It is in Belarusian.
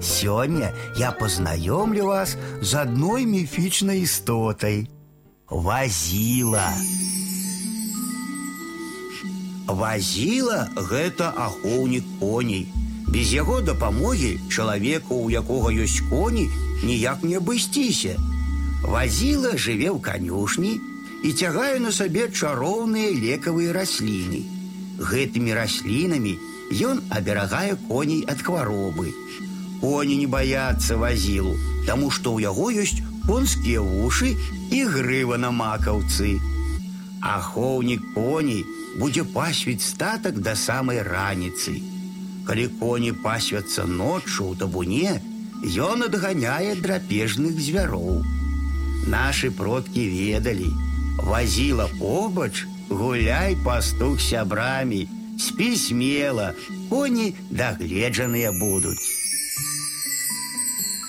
Сёння я познаёмлю вас з адной міфічнай істотай. Вазіла. Вазіла гэта ахоўнік коней. Без яго дапамогі чалавеку, у якога ёсць коні, ніяк не абысціся. Вазіла жыве ў канюшні і цягае на сабе чароўныя лекавыя расліны. Гэтымі раслінамі ён аберагае коней ад хваробы. Коні не баяцца вазілу, таму што ў яго ёсць конскія вушы і грыва на макаўцы. Ахоўнік коней будзе пасвіць статак да самай раніцы. Калі коні пасвяцца ноччу ў табуне, ён адганяе драпежных звяроў. Нашы продкі ведалі, вазіла побач, гуляй пастух сябрамі, спі смела, коні дагледжаныя будуць. Thank you.